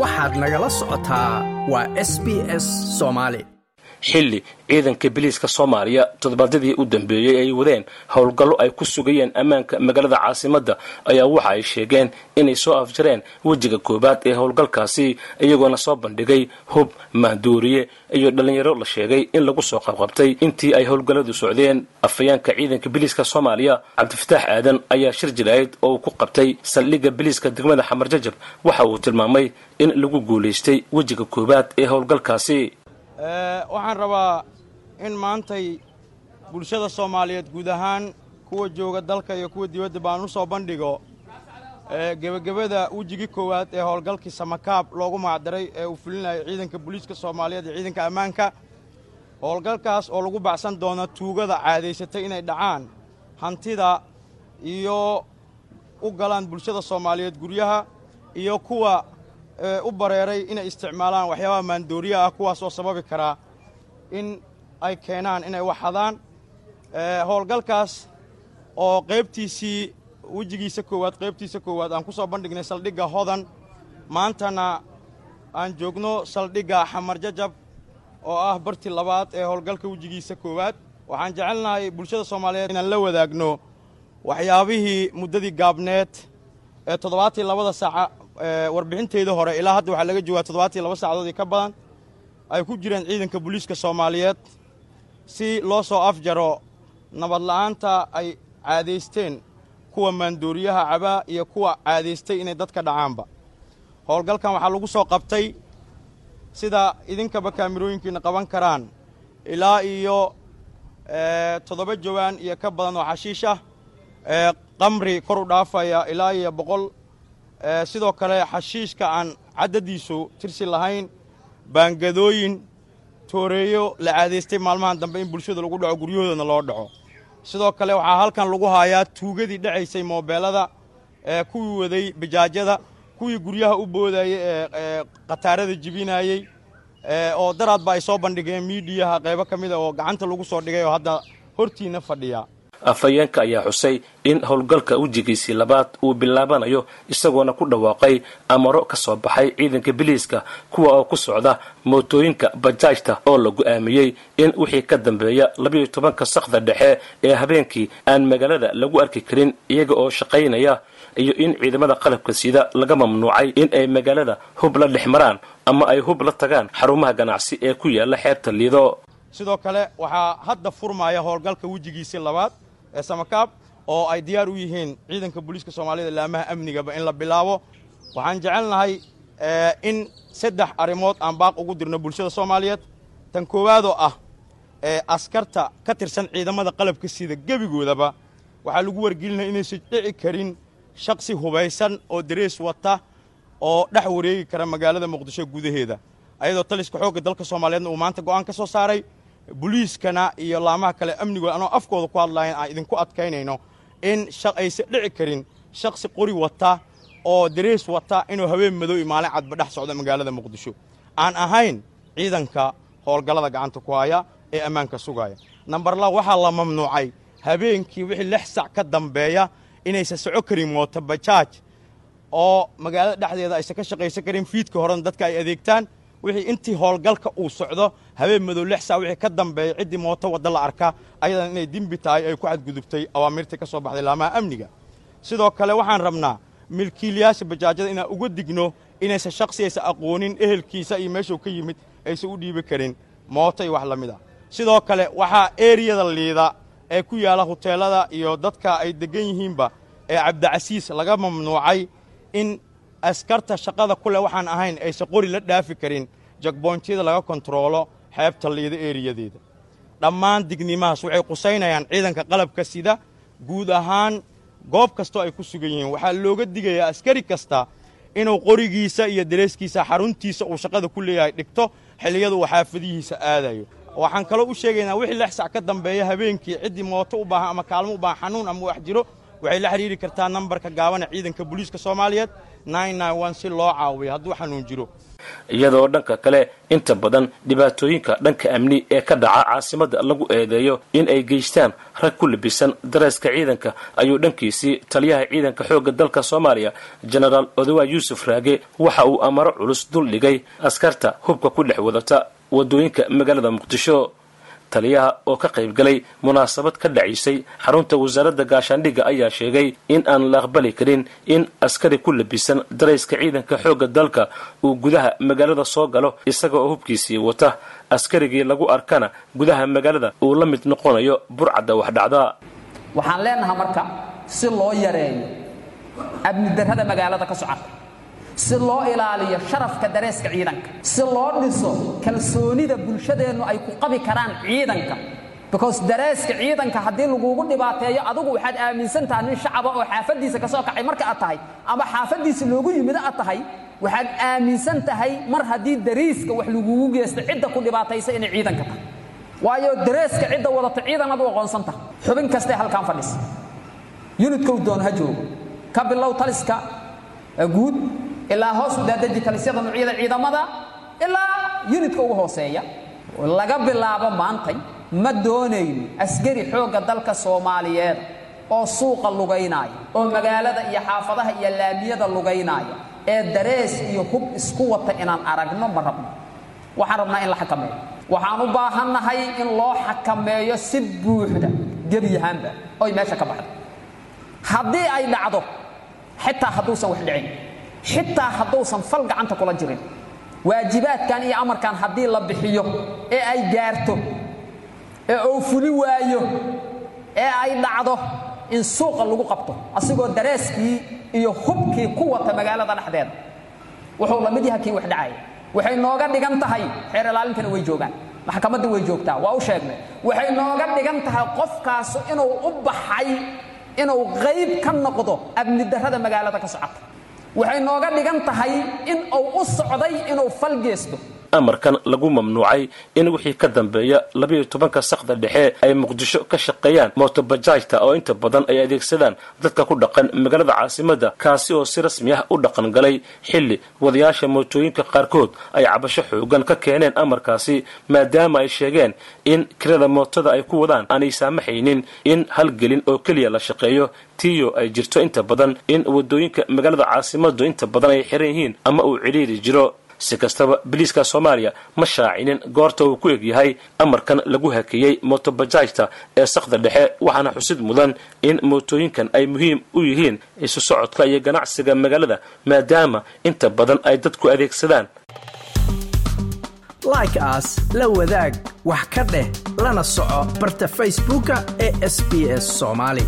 waxaad nagala socotaa. Waa s b s soomaali xilli ciidanka biliiska soomaaliya toddobaadyadii u dambeeyey ay wadeen howlgallo ay ku sugayeen ammaanka magaalada caasimadda ayaa waxa ay sheegeen inay soo afjareen wejiga koowaad ee howlgalkaasi iyagoona soo bandhigay hub mahduuriye. Iyo dhallinyaro la sheegay in lagu soo qabqabtay intii ay howlgalladu socdeen. Afhayeenka ciidanka biliiska soomaaliya cabdifataax aadan ayaa shir jirayd oo uu ku qabtay saldhigga biliiska degmada xamar jajab. Waxa uu tilmaamay in lagu guulaystay wejiga koowaad ee howlgalkaasi waxaan rabaa in maantay bulshada soomaaliyeed guud ahaan kuwa jooga dalka iyo kuwa dibadda baan u soo bandhigo gebagabada wejigii koowaad ee howlgalkii samakaab loogu magacdaray ee uu fulinayay ciidanka booliiska soomaaliyeed iyo ciidanka ammaanka. Howlgalkaas oo lagu baxsan doono tuugada caadaysatay inay dhacaan hantida iyo u galaan bulshada soomaaliyeed guryaha iyo kuwa u bareeray inay isticmaalaan waxyaabaha maandooriya ah kuwaas oo sababi karaa in ay keenaan inay waxadaan howlgalkaas oo qaybtiisii wejigiisa koowaad qaybtiisa koowaad aan ku soo bandhignay saldhigga hodan maantana aan joogno saldhigga xamar jajab oo ah bartii labaad ee howlgalka wejigiisa koowaad. Waxaan jecelnahay bulshada soomaaliyeed inaan la wadaagno waxyaabihii muddadii gaabneed ee toddobaatii labada saaca warbixinteeda hore ilaa hadda waxaa laga joogaa toddobaatii laba saacadood iyo ka badan ay ku jireen ciidanka booliiska soomaaliyeed. Si loo soo afjaro nabadla'aanta ay caadaysteen kuwa maandooriyaha cabaa iyo kuwa caadaystay inay dadka dhacaanba. Howlgalkan waxaa lagu soo qabtay sida idinkaba kaamirooyinkiina qaban karaan ilaa iyo toddoba jawaan iyo ka badan oo xashiish ah qamri kor u dhaafaya ilaa iyo boqol sidoo kale xashiishka aan caddadiisu tirsi lahayn baangadooyin tooreeyo la caadaystay maalmahan dambe in bulshada lagu dhaco guryahoodana loo dhaco. Sidoo kale waxaa halkan lagu haayaa tuugadii dhacaysay moobeelada ee kuwii waday bajaajyada kuwii guryaha u boodayey ee khataarada jibinayey oo daraadba ay soo bandhigeen miidiyaha qaybo ka mida oo gacanta lagu soo dhigay oo hadda hortiinna fadhiya afhayeenka ayaa xusay in howlgalka wejigiisii labaad uu bilaabanayo isagoona ku dhawaaqay amaro ka soo baxay ciidanka biliiska kuwa oo ku socda mootooyinka bajaajta oo la go'aamiyey in wixii ka dambeeya labayo tobanka sakda dhexe ee habeenkii aan magaalada lagu arki karin iyaga oo shaqaynaya iyo in ciidamada qalabka sida laga mamnuucay in ay magaalada hub la dhex maraan ama ay hub la tagaan xarumaha ganacsi ee ku yaalla xeebta liido sidoo kale waxaa hadda furmaya howlgalka wejigiisii labaad samakaab oo ay diyaar u yihiin ciidanka booliiska soomaaliyada laamaha amnigaba in la bilaabo. Waxaan jecelnahay in saddex arrimood aan baaq ugu dirno bulshada soomaaliyeed. Tan koowaadoo ah askarta ka tirsan ciidamada qalabka sida gebigoodaba waxaa lagu wargelinaya inaysan dhici karin shaksi hubaysan oo darees wata oo dhex wareegi kara magaalada muqdisho gudaheeda. Ayadoo taliska xoogga dalka soomaaliyeedna uu maanta go'aan ka soo saaray buliiskana iyo laamaha kale amnigooda anoo afkooda ku hadlayan aan idinku adkaynayno in aysan dhici karin shaksi qori wata oo darees wata inuu haween madow iyo maalin cadba dhex socdo magaalada muqdisho. Aan ahayn ciidanka howlgallada gacanta ku haya ee ammaanka sugaya. Nambar la waxaa la mamnuucay habeenkii wixii lix sac ka dambeeya inaysan soco karin mooto bajaaj oo magaalada dhexdeeda aysan ka shaqaysan karin fiidka horena dadka ay adeegtaan wixii intii howlgalka uu socdo habeen madow lix saa wixii ka dambeeya ciddii mooto wadda la arkaa ayadan inay dembi tahay ay ku xadgudubtay awaamirtii ka soo baxday laamaha amniga. Sidoo kale waxaan rabnaa milkiilayaasha bajaajyada inaan uga digno inaysan shaksi aysan aqoonin ehelkiisa iyo meeshuu ka yimid aysan u dhiibi karin. Mooto iyo wax la mid a sidoo kale waxaa eriyada liida ee ku yaalla huteelada iyo dadka ay deggan yihiinba ee cabdicasiis laga mamnuucay in askarta shaqada ku leh waxaan ahayn aysan qori la dhaafi karin jagboontyada laga kontaroolo xeebta liida eeriyadeeda dhammaan dignimahaas waxay qusaynayaan ciidanka qalabka sida guud ahaan goob kastoo ay ku sugan yihiin. Waxaa looga digayaa askari kasta inuu qorigiisa iyo dareeskiisa xaruntiisa uu shaqada ku leeyahay dhigto xilliyada uu xaafadihiisa aadayo. Waxaan kaloo u sheegaynaa wixii lix sac ka dambeeya habeenkii ciddii mooto u baahan ama kaalmo u baahan xanuun ama wax jiro waxay la xidhiiri kartaa nambarka gaabana ciidanka booliiska soomaaliyeed si loo caawiyo hadduu xanuun jiro. Iyadoo dhanka kale inta badan dhibaatooyinka dhanka amni ee ka dhaca caasimadda lagu eedeeyo in ay geystaan rag ku labisan dareeska ciidanka ayuu dhankiisii taliyaha ciidanka xoogga dalka soomaaliya jenaraal odawa yuusuf raage waxa uu amaro culus dul dhigay askarta hubka ku dhex wadata waddooyinka magaalada muqdisho taliyaha oo ka qaybgalay munaasabad ka dhacaysay xarunta wasaaradda gaashaandhigga ayaa sheegay in aan la aqbali karin in askari ku labisan darayska ciidanka xoogga dalka uu gudaha magaalada soo galo isaga oo hubkiisii wata. Askarigii lagu arkana gudaha magaalada uu la mid noqonayo burcadda waxdhacda. Waxaan leenahay marka si loo yareeyo amnidarrada magaalada ka socota si loo ilaaliyo sharafka dareeska ciidanka si loo dhiso kalsoonida bulshadeennu ay ku qabi karaan ciidanka. Because dareeska ciidanka haddii lagugu dhibaateeyo adigu waxaad aaminsan tahay nin shacaba oo xaafaddiisa ka soo kacay marka aad tahay ama xaafaddiisa loogu yimid aad tahay waxaad aaminsan tahay mar haddii dariiska wax lagugu geysto cidda ku dhibaataysa inay ciidanka tahay. Waayo dareeska cidda wadata ciidan adu aqoonsan tahay. Xubin kastee halkaan fadhisa yunidkow doon ha joogo. Ka bilow taliska guud ilaa hoos u daadaji talisyada nuucyada ciidamada ilaa yunidka ugu hooseeya. Laga bilaabo maantay ma doonayno askari xoogga dalka soomaaliyeed oo suuqa lugaynaya oo magaalada iyo xaafadaha iyo laamiyada lugaynaya ee darees iyo hub isku wata inaan aragno ma rabno. Waxaan rabnaa in la xakameeyo. Waxaan u baahannahay in loo xakameeyo si buuxda gebiyahaanba oy meesha ka baxdo. Haddii ay dhacdo xitaa hadduusan wax dhicin xitaa hadduusan fal gacanta kula jirin. Waajibaadkan iyo amarkan haddii la bixiyo ee ay gaarto ee uu fuli waayo ee ay dhacdo in suuqa lagu qabto asigoo dareeskii iyo hubkii ku wata magaalada dhexdeeda. Wuxuu la mid yaha kii wax dhacaya waxay nooga dhigan tahay xeer ilaalintana way joogaan. Maxkamadda way joogtaa waa u sheegnay. Waxay nooga dhigan tahay qofkaas inuu u baxay inuu qayb ka noqdo amnidarrada magaalada ka socota waxay nooga dhigan tahay in uu u socday inuu fal geesto amarkan lagu mamnuucay in wixii ka dambeeya labayo tobanka sakda dhexe ay muqdisho ka shaqeeyaan mootobajaajta oo inta badan ay adeegsadaan dadka ku dhaqan magaalada caasimadda kaasi oo si rasmi ah u dhaqan galay. Xilli wadayaasha mootooyinka qaarkood ay cabasho xoogan ka keeneen amarkaasi maadaama ay sheegeen in kirada mootada ay ku wadaan aanay saamaxaynin in halgelin oo keliya la shaqeeyo. Tiyo ay jirto inta badan in waddooyinka magaalada caasimaddu inta badan ay xiran yihiin ama uu cidhiiri jiro si kastaba biliiska soomaaliya ma shaacinin goorta uu ku eg yahay amarkan lagu hakeeyey mootobajaajta ee sakda dhexe waxaana xusid mudan in mootooyinkan ay muhiim u yihiin isu socodka iyo ganacsiga magaalada maadaama inta badan ay dadku adeegsadaan. Like aas la wadaag wax ka dheh lana soco barta facebooka ee sb s soomaali